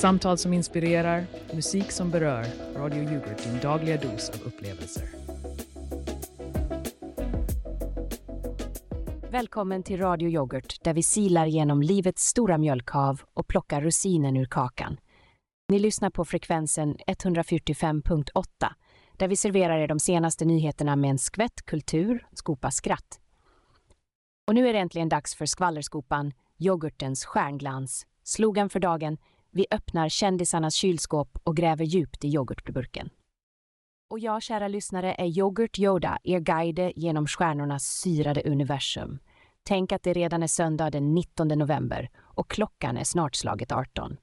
Samtal som inspirerar, musik som berör. Radio Yoghurt, din dagliga dos av upplevelser. Välkommen till Radio Yoghurt där vi silar genom livets stora mjölkhav och plockar russinen ur kakan. Ni lyssnar på frekvensen 145.8 där vi serverar er de senaste nyheterna med en skvätt kultur, skopa skratt. Och nu är det äntligen dags för skvallerskopan, yoghurtens stjärnglans. Slogan för dagen, vi öppnar kändisarnas kylskåp och gräver djupt i yoghurtburken. Och jag, kära lyssnare, är Yoghurt Yoda, er guide genom stjärnornas syrade universum. Tänk att det redan är söndag den 19 november och klockan är snart slaget 18.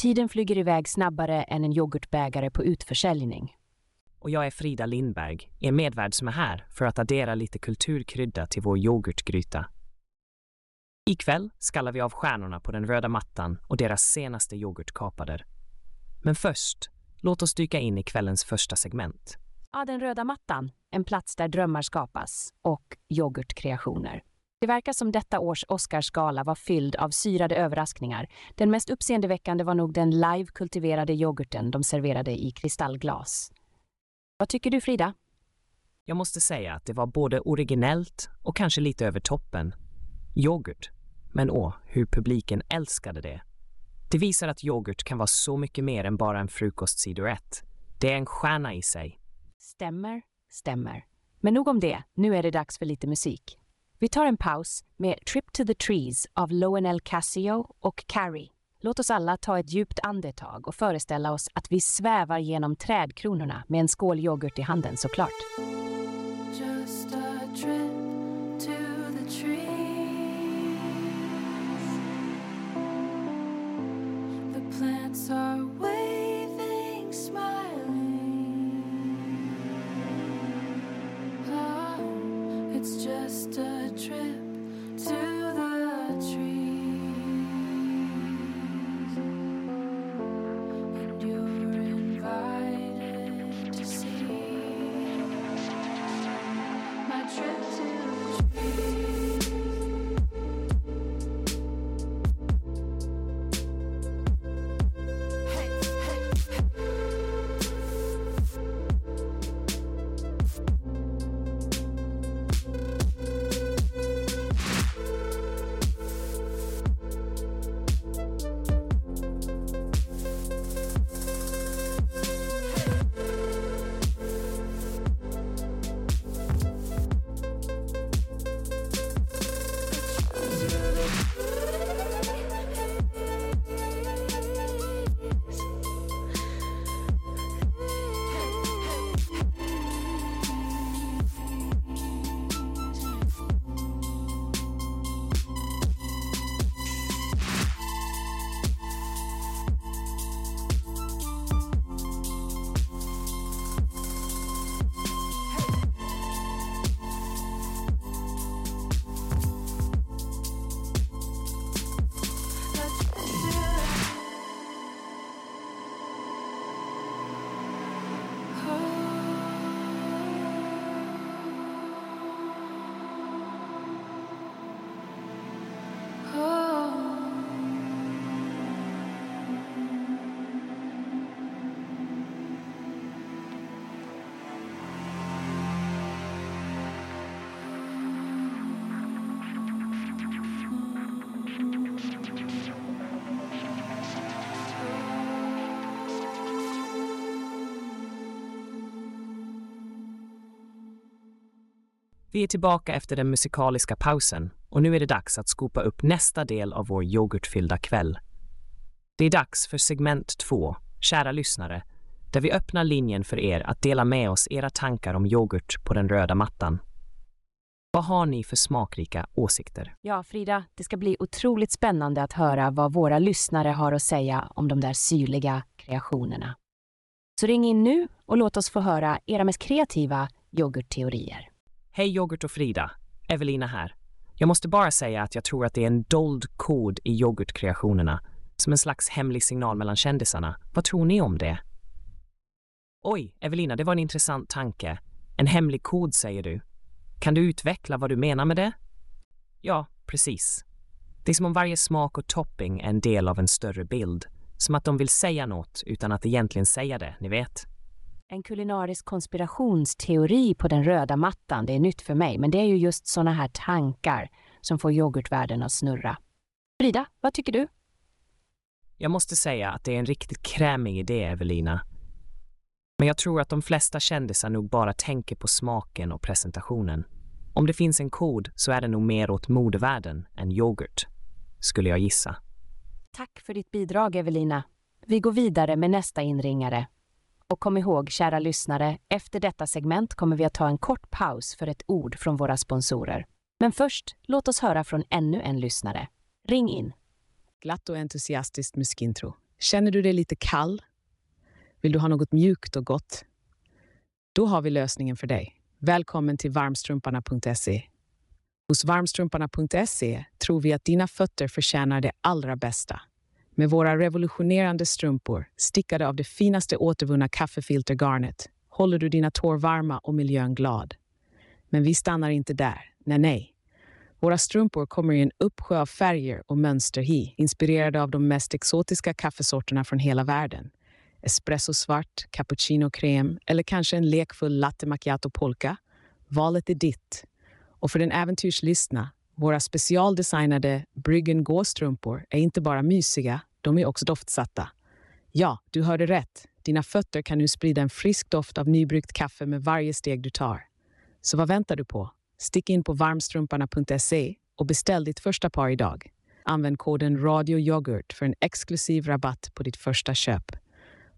Tiden flyger iväg snabbare än en yoghurtbägare på utförsäljning. Och jag är Frida Lindberg, er medvärd som är här för att addera lite kulturkrydda till vår yoghurtgryta. Ikväll skallar vi av stjärnorna på den röda mattan och deras senaste yoghurtkapader. Men först, låt oss dyka in i kvällens första segment. Ja, den röda mattan, en plats där drömmar skapas och yoghurtkreationer. Det verkar som detta års Oscarsgala var fylld av syrade överraskningar. Den mest uppseendeväckande var nog den live-kultiverade yoghurten de serverade i kristallglas. Vad tycker du, Frida? Jag måste säga att det var både originellt och kanske lite över toppen. Yoghurt. Men åh, hur publiken älskade det. Det visar att yoghurt kan vara så mycket mer än bara en frukostsidorett. Det är en stjärna i sig. Stämmer, stämmer. Men nog om det, nu är det dags för lite musik. Vi tar en paus med Trip to the Trees av Lowenel Casio och Carrie. Låt oss alla ta ett djupt andetag och föreställa oss att vi svävar genom trädkronorna med en skål yoghurt i handen såklart. are waiting. Vi är tillbaka efter den musikaliska pausen och nu är det dags att skopa upp nästa del av vår yoghurtfyllda kväll. Det är dags för segment två, kära lyssnare, där vi öppnar linjen för er att dela med oss era tankar om yoghurt på den röda mattan. Vad har ni för smakrika åsikter? Ja, Frida, det ska bli otroligt spännande att höra vad våra lyssnare har att säga om de där syrliga kreationerna. Så ring in nu och låt oss få höra era mest kreativa yoghurtteorier. Hej Yoghurt och Frida, Evelina här. Jag måste bara säga att jag tror att det är en dold kod i yoghurtkreationerna, som en slags hemlig signal mellan kändisarna. Vad tror ni om det? Oj, Evelina, det var en intressant tanke. En hemlig kod, säger du. Kan du utveckla vad du menar med det? Ja, precis. Det är som om varje smak och topping är en del av en större bild. Som att de vill säga något utan att egentligen säga det, ni vet. En kulinarisk konspirationsteori på den röda mattan, det är nytt för mig, men det är ju just såna här tankar som får yoghurtvärlden att snurra. Frida, vad tycker du? Jag måste säga att det är en riktigt krämig idé, Evelina. Men jag tror att de flesta kändisar nog bara tänker på smaken och presentationen. Om det finns en kod så är det nog mer åt modevärlden än yoghurt, skulle jag gissa. Tack för ditt bidrag, Evelina. Vi går vidare med nästa inringare. Och kom ihåg, kära lyssnare, efter detta segment kommer vi att ta en kort paus för ett ord från våra sponsorer. Men först, låt oss höra från ännu en lyssnare. Ring in. Glatt och entusiastiskt muskintro. Känner du dig lite kall? Vill du ha något mjukt och gott? Då har vi lösningen för dig. Välkommen till varmstrumparna.se. Hos varmstrumparna.se tror vi att dina fötter förtjänar det allra bästa. Med våra revolutionerande strumpor, stickade av det finaste återvunna kaffefiltergarnet, håller du dina tår varma och miljön glad. Men vi stannar inte där. Nej, nej. Våra strumpor kommer i en uppsjö av färger och mönster hi, inspirerade av de mest exotiska kaffesorterna från hela världen. Espresso svart, cappuccino krem eller kanske en lekfull latte macchiato polka. Valet är ditt. Och för den äventyrslystna, våra specialdesignade Bryggen Gå-strumpor är inte bara mysiga, de är också doftsatta. Ja, du hörde rätt. Dina fötter kan nu sprida en frisk doft av nybryggt kaffe med varje steg du tar. Så vad väntar du på? Stick in på varmstrumparna.se och beställ ditt första par idag. Använd koden radioyoghurt för en exklusiv rabatt på ditt första köp.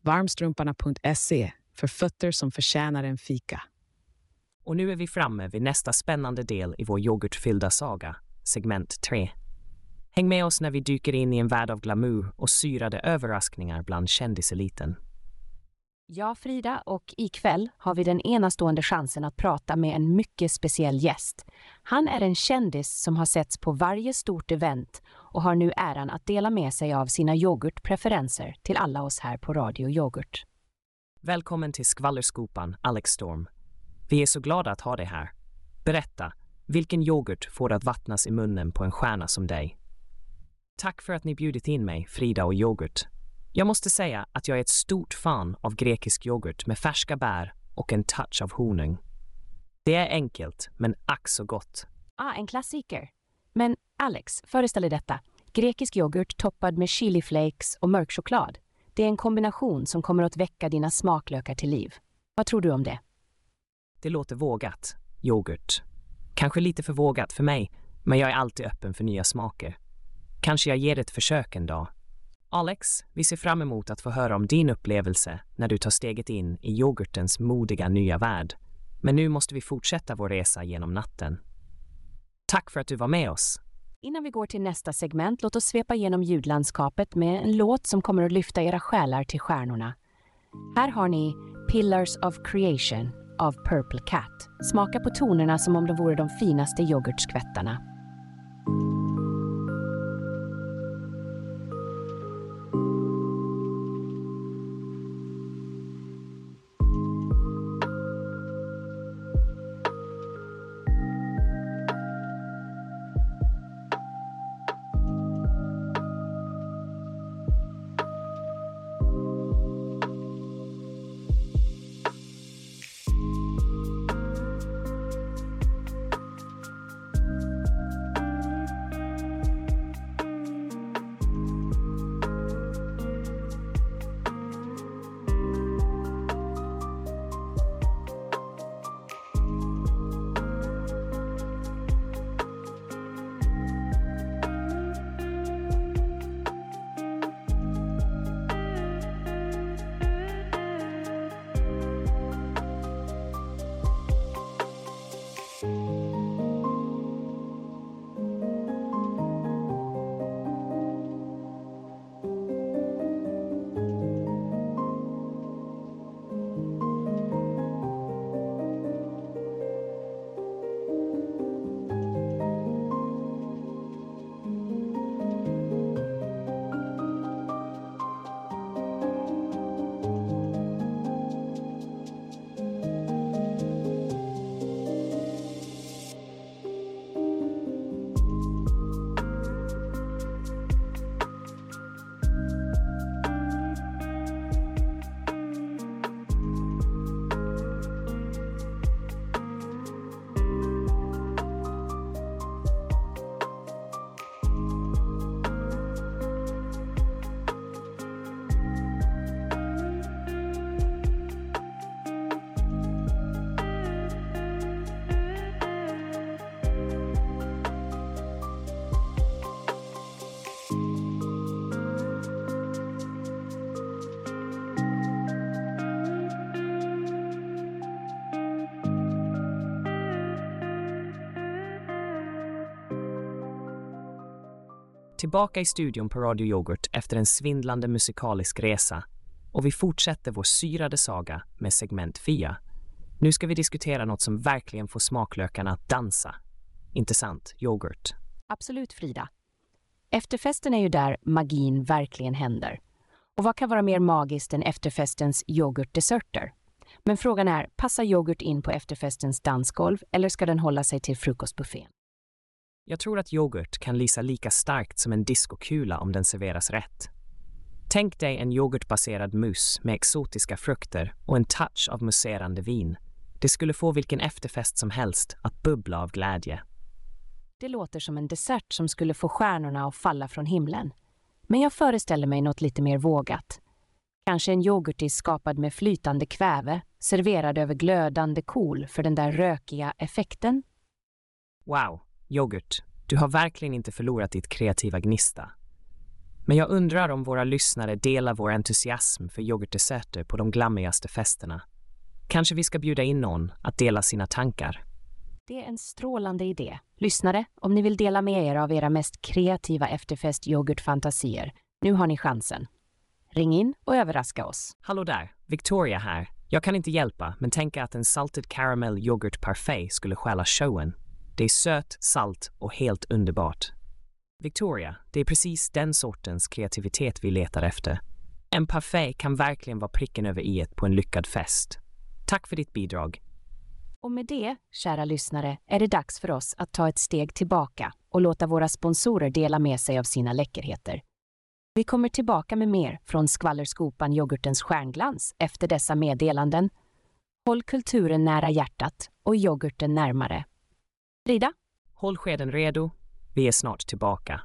Varmstrumparna.se för fötter som förtjänar en fika. Och nu är vi framme vid nästa spännande del i vår yoghurtfyllda saga, segment 3. Häng med oss när vi dyker in i en värld av glamour och syrade överraskningar bland kändiseliten. Ja, Frida, och ikväll har vi den enastående chansen att prata med en mycket speciell gäst. Han är en kändis som har setts på varje stort event och har nu äran att dela med sig av sina yoghurtpreferenser till alla oss här på Radio Yoghurt. Välkommen till skvallerskopan, Alex Storm. Vi är så glada att ha dig här. Berätta, vilken yoghurt får att vattnas i munnen på en stjärna som dig? Tack för att ni bjudit in mig, Frida och yoghurt. Jag måste säga att jag är ett stort fan av grekisk yoghurt med färska bär och en touch av honung. Det är enkelt, men ack så gott. Ah, en klassiker. Men Alex, föreställ dig detta. Grekisk yoghurt toppad med chiliflakes och mörk choklad. Det är en kombination som kommer att väcka dina smaklökar till liv. Vad tror du om det? Det låter vågat. Yoghurt. Kanske lite för vågat för mig, men jag är alltid öppen för nya smaker. Kanske jag ger det ett försök en dag. Alex, vi ser fram emot att få höra om din upplevelse när du tar steget in i yoghurtens modiga nya värld. Men nu måste vi fortsätta vår resa genom natten. Tack för att du var med oss. Innan vi går till nästa segment, låt oss svepa igenom ljudlandskapet med en låt som kommer att lyfta era själar till stjärnorna. Här har ni Pillars of Creation av Purple Cat. Smaka på tonerna som om de vore de finaste yoghurtskvättarna. Tillbaka i studion på Radio Yoghurt efter en svindlande musikalisk resa och vi fortsätter vår syrade saga med segment Fia. Nu ska vi diskutera något som verkligen får smaklökarna att dansa. Inte sant, yoghurt? Absolut, Frida. Efterfesten är ju där magin verkligen händer. Och vad kan vara mer magiskt än efterfestens yoghurtdesserter? Men frågan är, passar yoghurt in på efterfestens dansgolv eller ska den hålla sig till frukostbuffén? Jag tror att yoghurt kan lysa lika starkt som en diskokula om den serveras rätt. Tänk dig en yoghurtbaserad mousse med exotiska frukter och en touch av muserande vin. Det skulle få vilken efterfest som helst att bubbla av glädje. Det låter som en dessert som skulle få stjärnorna att falla från himlen. Men jag föreställer mig något lite mer vågat. Kanske en yoghurtis skapad med flytande kväve, serverad över glödande kol för den där rökiga effekten? Wow, yoghurt, du har verkligen inte förlorat ditt kreativa gnista. Men jag undrar om våra lyssnare delar vår entusiasm för yoghurtdesserter på de glammigaste festerna. Kanske vi ska bjuda in någon att dela sina tankar. Det är en strålande idé. Lyssnare, om ni vill dela med er av era mest kreativa efterfest yoghurtfantasier, nu har ni chansen. Ring in och överraska oss. Hallå där, Victoria här. Jag kan inte hjälpa, men tänka att en salted caramel yoghurt parfait skulle stjäla showen. Det är sött, salt och helt underbart. Victoria, det är precis den sortens kreativitet vi letar efter. En parfait kan verkligen vara pricken över i på en lyckad fest. Tack för ditt bidrag. Och med det, kära lyssnare, är det dags för oss att ta ett steg tillbaka och låta våra sponsorer dela med sig av sina läckerheter. Vi kommer tillbaka med mer från skvallerskopan Yoghurtens stjärnglans efter dessa meddelanden. Håll kulturen nära hjärtat och yoghurten närmare. Frida? Håll skeden redo. Vi är snart tillbaka.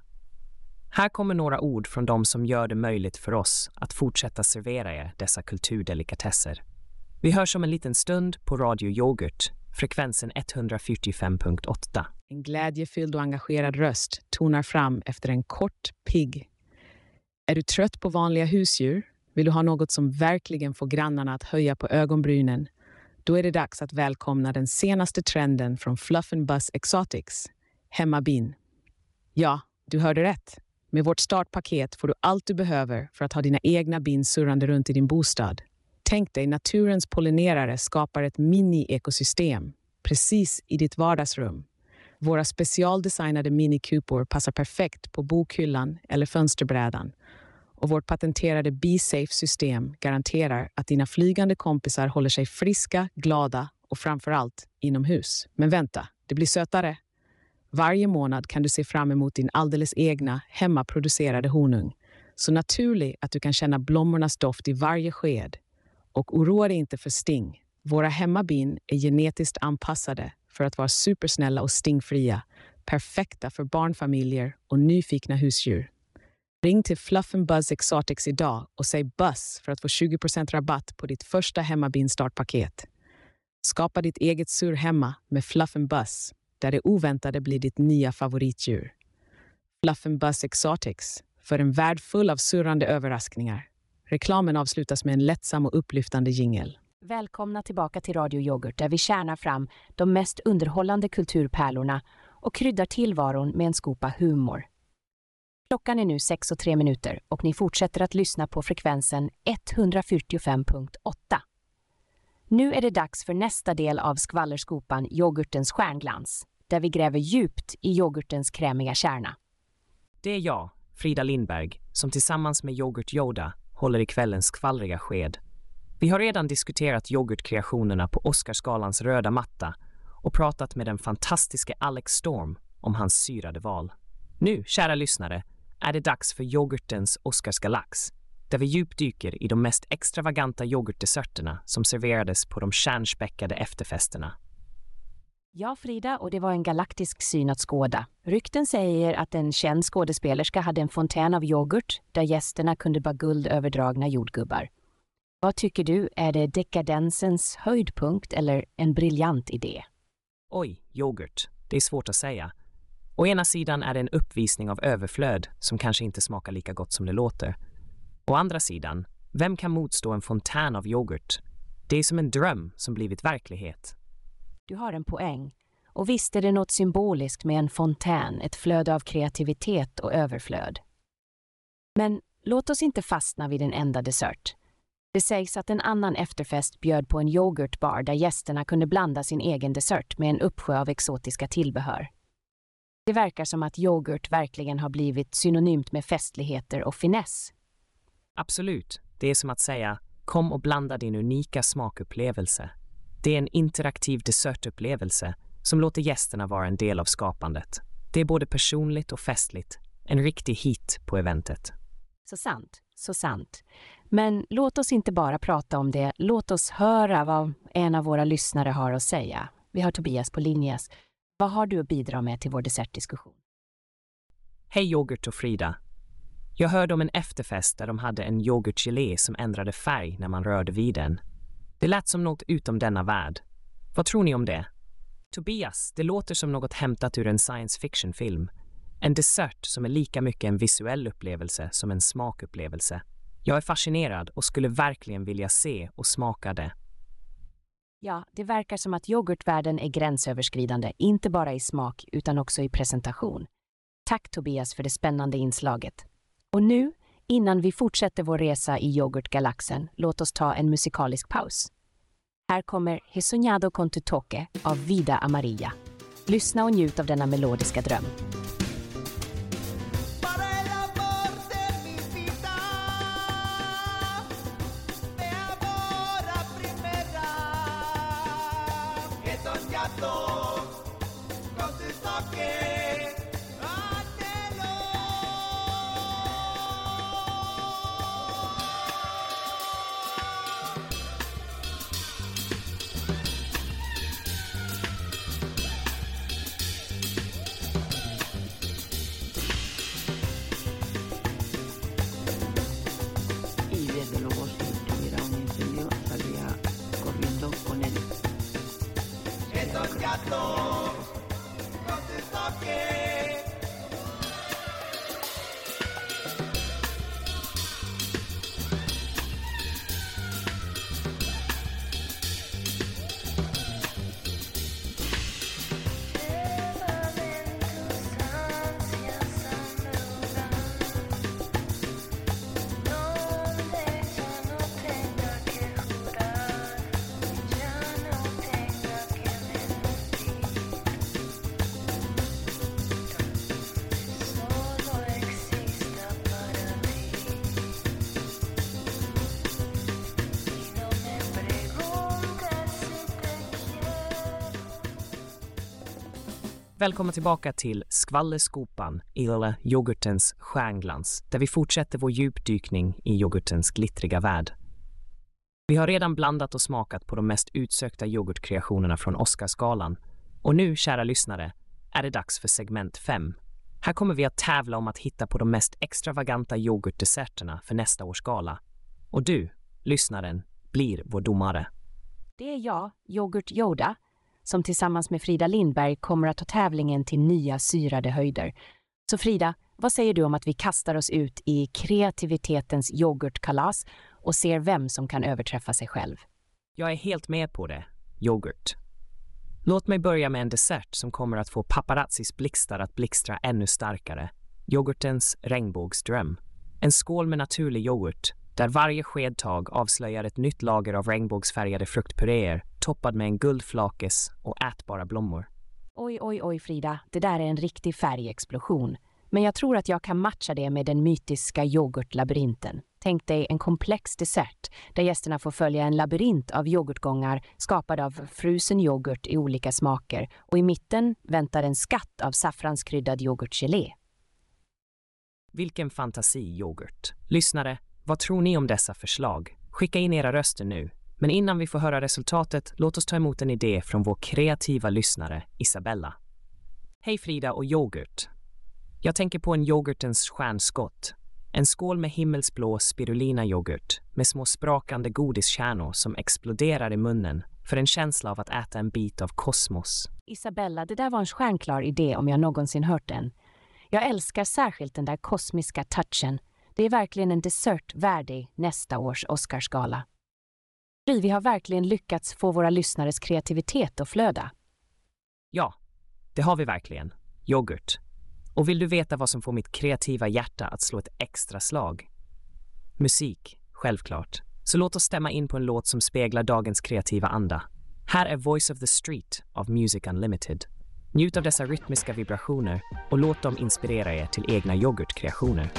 Här kommer några ord från de som gör det möjligt för oss att fortsätta servera er dessa kulturdelikatesser. Vi hörs om en liten stund på Radio Yoghurt, frekvensen 145.8. En glädjefylld och engagerad röst tonar fram efter en kort pigg. Är du trött på vanliga husdjur? Vill du ha något som verkligen får grannarna att höja på ögonbrynen? Då är det dags att välkomna den senaste trenden från Fluff and Buzz Exotics, Hemmabin. Ja, du hörde rätt. Med vårt startpaket får du allt du behöver för att ha dina egna bin surrande runt i din bostad. Tänk dig naturens pollinerare skapar ett mini-ekosystem precis i ditt vardagsrum. Våra specialdesignade minikupor passar perfekt på bokhyllan eller fönsterbrädan. Och vårt patenterade BeSafe-system garanterar att dina flygande kompisar håller sig friska, glada och framför allt inomhus. Men vänta, det blir sötare. Varje månad kan du se fram emot din alldeles egna hemmaproducerade honung. Så naturlig att du kan känna blommornas doft i varje sked. Och oroa dig inte för sting. Våra hemmabin är genetiskt anpassade för att vara supersnälla och stingfria. Perfekta för barnfamiljer och nyfikna husdjur. Ring till Fluff and Buzz Exotics idag och säg Buzz för att få 20% rabatt på ditt första hemmabin startpaket. Skapa ditt eget surr hemma med Fluff and Buzz där det oväntade blir ditt nya favoritdjur. Fluff and Buzz Exotics för en värld full av surrande överraskningar. Reklamen avslutas med en lättsam och upplyftande jingel. Välkomna tillbaka till Radio Yoghurt där vi kärnar fram de mest underhållande kulturpärlorna och kryddar tillvaron med en skopa humor. Klockan är nu 6 och 3 minuter och ni fortsätter att lyssna på frekvensen 145.8. Nu är det dags för nästa del av skvallerskopan Yoghurtens stjärnglans, där vi gräver djupt i yoghurtens krämiga kärna. Det är jag, Frida Lindberg, som tillsammans med Yoghurt Yoda håller i kvällens skvallriga sked. Vi har redan diskuterat yoghurtkreationerna på Oscarsgalans röda matta och pratat med den fantastiske Alex Storm om hans syrade val. Nu, kära lyssnare, är det dags för yoghurtens Oscarsgalax, där vi djupdyker i de mest extravaganta yoghurtdesserterna som serverades på de kärnspäckade efterfesterna. Ja, Frida, och det var en galaktisk syn att skåda. Rykten säger att en känd skådespelerska hade en fontän av yoghurt där gästerna kunde bara guld överdragna jordgubbar. Vad tycker du, är det dekadensens höjdpunkt eller en briljant idé? Oj, yoghurt. Det är svårt att säga. Å ena sidan är det en uppvisning av överflöd som kanske inte smakar lika gott som det låter. Å andra sidan, vem kan motstå en fontän av yoghurt? Det är som en dröm som blivit verklighet. Du har en poäng. Och visst är det något symboliskt med en fontän, ett flöde av kreativitet och överflöd. Men låt oss inte fastna vid en enda dessert. Det sägs att en annan efterfest bjöd på en yoghurtbar där gästerna kunde blanda sin egen dessert med en uppsjö av exotiska tillbehör. Det verkar som att yoghurt verkligen har blivit synonymt med festligheter och finess. Absolut, det är som att säga kom och blanda din unika smakupplevelse. Det är en interaktiv dessertupplevelse som låter gästerna vara en del av skapandet. Det är både personligt och festligt. En riktig hit på eventet. Så sant, så sant. Men låt oss inte bara prata om det, låt oss höra vad en av våra lyssnare har att säga. Vi har Tobias på linjes. Vad har du att bidra med till vår dessertdiskussion? Hej Yoghurt och Frida. Jag hörde om en efterfest där de hade en yoghurtgelé som ändrade färg när man rörde vid den. Det lät som något utom denna värld. Vad tror ni om det? Tobias, det låter som något hämtat ur en science fiction-film. En dessert som är lika mycket en visuell upplevelse som en smakupplevelse. Jag är fascinerad och skulle verkligen vilja se och smaka det. Ja, det verkar som att yoghurtvärlden är gränsöverskridande, inte bara i smak utan också i presentation. Tack Tobias för det spännande inslaget. Och nu, innan vi fortsätter vår resa i yoghurtgalaxen, låt oss ta en musikalisk paus. Här kommer ”Hesonado con tu toque av Vida Amarilla. Lyssna och njut av denna melodiska dröm. Välkomna tillbaka till Skvallerskopan i lilla yoghurtens stjärnglans, där vi fortsätter vår djupdykning i yoghurtens glittriga värld. Vi har redan blandat och smakat på de mest utsökta yoghurtkreationerna från Oscarsgalan. Och nu, kära lyssnare, är det dags för segment 5. Här kommer vi att tävla om att hitta på de mest extravaganta yoghurtdesserterna för nästa års gala. Och du, lyssnaren, blir vår domare. Det är jag, Yoghurt Yoda, som tillsammans med Frida Lindberg kommer att ta tävlingen till nya syrade höjder. Så Frida, vad säger du om att vi kastar oss ut i kreativitetens yoghurtkalas och ser vem som kan överträffa sig själv? Jag är helt med på det. Yoghurt. Låt mig börja med en dessert som kommer att få paparazzis blixtar att blixtra ännu starkare. Yoghurtens regnbågsdröm. En skål med naturlig yoghurt där varje skedtag avslöjar ett nytt lager av regnbågsfärgade fruktpuréer toppad med en guldflakes och ätbara blommor. Oj, oj, oj Frida, det där är en riktig färgexplosion. Men jag tror att jag kan matcha det med den mytiska yoghurtlabyrinten. Tänk dig en komplex dessert där gästerna får följa en labyrint av yoghurtgångar skapad av frusen yoghurt i olika smaker och i mitten väntar en skatt av saffranskryddad yoghurtgelé. Vilken fantasi, yoghurt. Lyssnare, vad tror ni om dessa förslag? Skicka in era röster nu. Men innan vi får höra resultatet, låt oss ta emot en idé från vår kreativa lyssnare Isabella. Hej Frida och yoghurt. Jag tänker på en yoghurtens stjärnskott. En skål med himmelsblå spirulina yoghurt med små sprakande godiskärnor som exploderar i munnen för en känsla av att äta en bit av kosmos. Isabella, det där var en stjärnklar idé om jag någonsin hört den. Jag älskar särskilt den där kosmiska touchen. Det är verkligen en dessert värdig nästa års Oscarsgala. Vi har verkligen lyckats få våra lyssnares kreativitet att flöda. Ja, det har vi verkligen. Yoghurt. Och vill du veta vad som får mitt kreativa hjärta att slå ett extra slag? Musik, självklart. Så låt oss stämma in på en låt som speglar dagens kreativa anda. Här är Voice of the Street av Music Unlimited. Njut av dessa rytmiska vibrationer och låt dem inspirera er till egna yoghurtkreationer.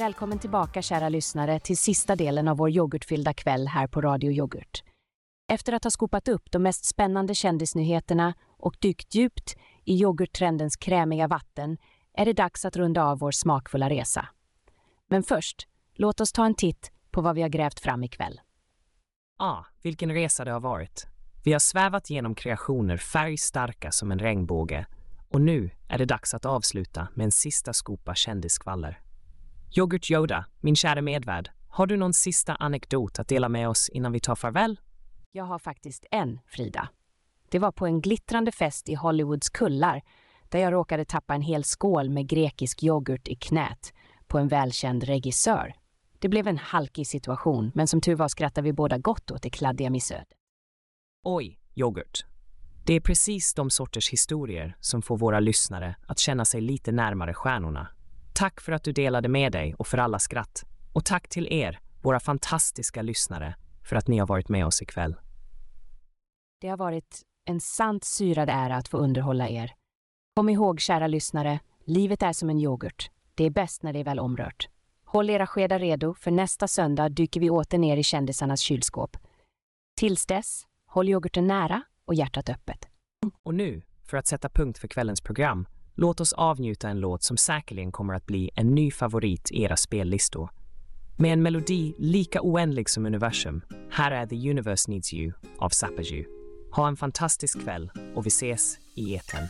Välkommen tillbaka kära lyssnare till sista delen av vår yoghurtfyllda kväll här på Radio Yoghurt. Efter att ha skopat upp de mest spännande kändisnyheterna och dykt djupt i yoghurttrendens krämiga vatten är det dags att runda av vår smakfulla resa. Men först, låt oss ta en titt på vad vi har grävt fram ikväll. Ah, vilken resa det har varit. Vi har svävat genom kreationer färgstarka som en regnbåge och nu är det dags att avsluta med en sista skopa kändisskvaller. Yoghurt Yoda, min kära medvärd, har du någon sista anekdot att dela med oss innan vi tar farväl? Jag har faktiskt en, Frida. Det var på en glittrande fest i Hollywoods kullar där jag råkade tappa en hel skål med grekisk yoghurt i knät på en välkänd regissör. Det blev en halkig situation, men som tur var skrattade vi båda gott åt det kladdiga missödet. Oj, yoghurt. Det är precis de sorters historier som får våra lyssnare att känna sig lite närmare stjärnorna. Tack för att du delade med dig och för alla skratt. Och tack till er, våra fantastiska lyssnare, för att ni har varit med oss ikväll. Det har varit en sant syrad ära att få underhålla er. Kom ihåg, kära lyssnare, livet är som en yoghurt. Det är bäst när det är väl omrört. Håll era skedar redo, för nästa söndag dyker vi åter ner i kändisarnas kylskåp. Tills dess, håll yoghurten nära och hjärtat öppet. Och nu, för att sätta punkt för kvällens program, låt oss avnjuta en låt som säkerligen kommer att bli en ny favorit i era spellistor. Med en melodi lika oändlig som universum, här är The Universe Needs You av Sapaju. Ha en fantastisk kväll och vi ses i etern.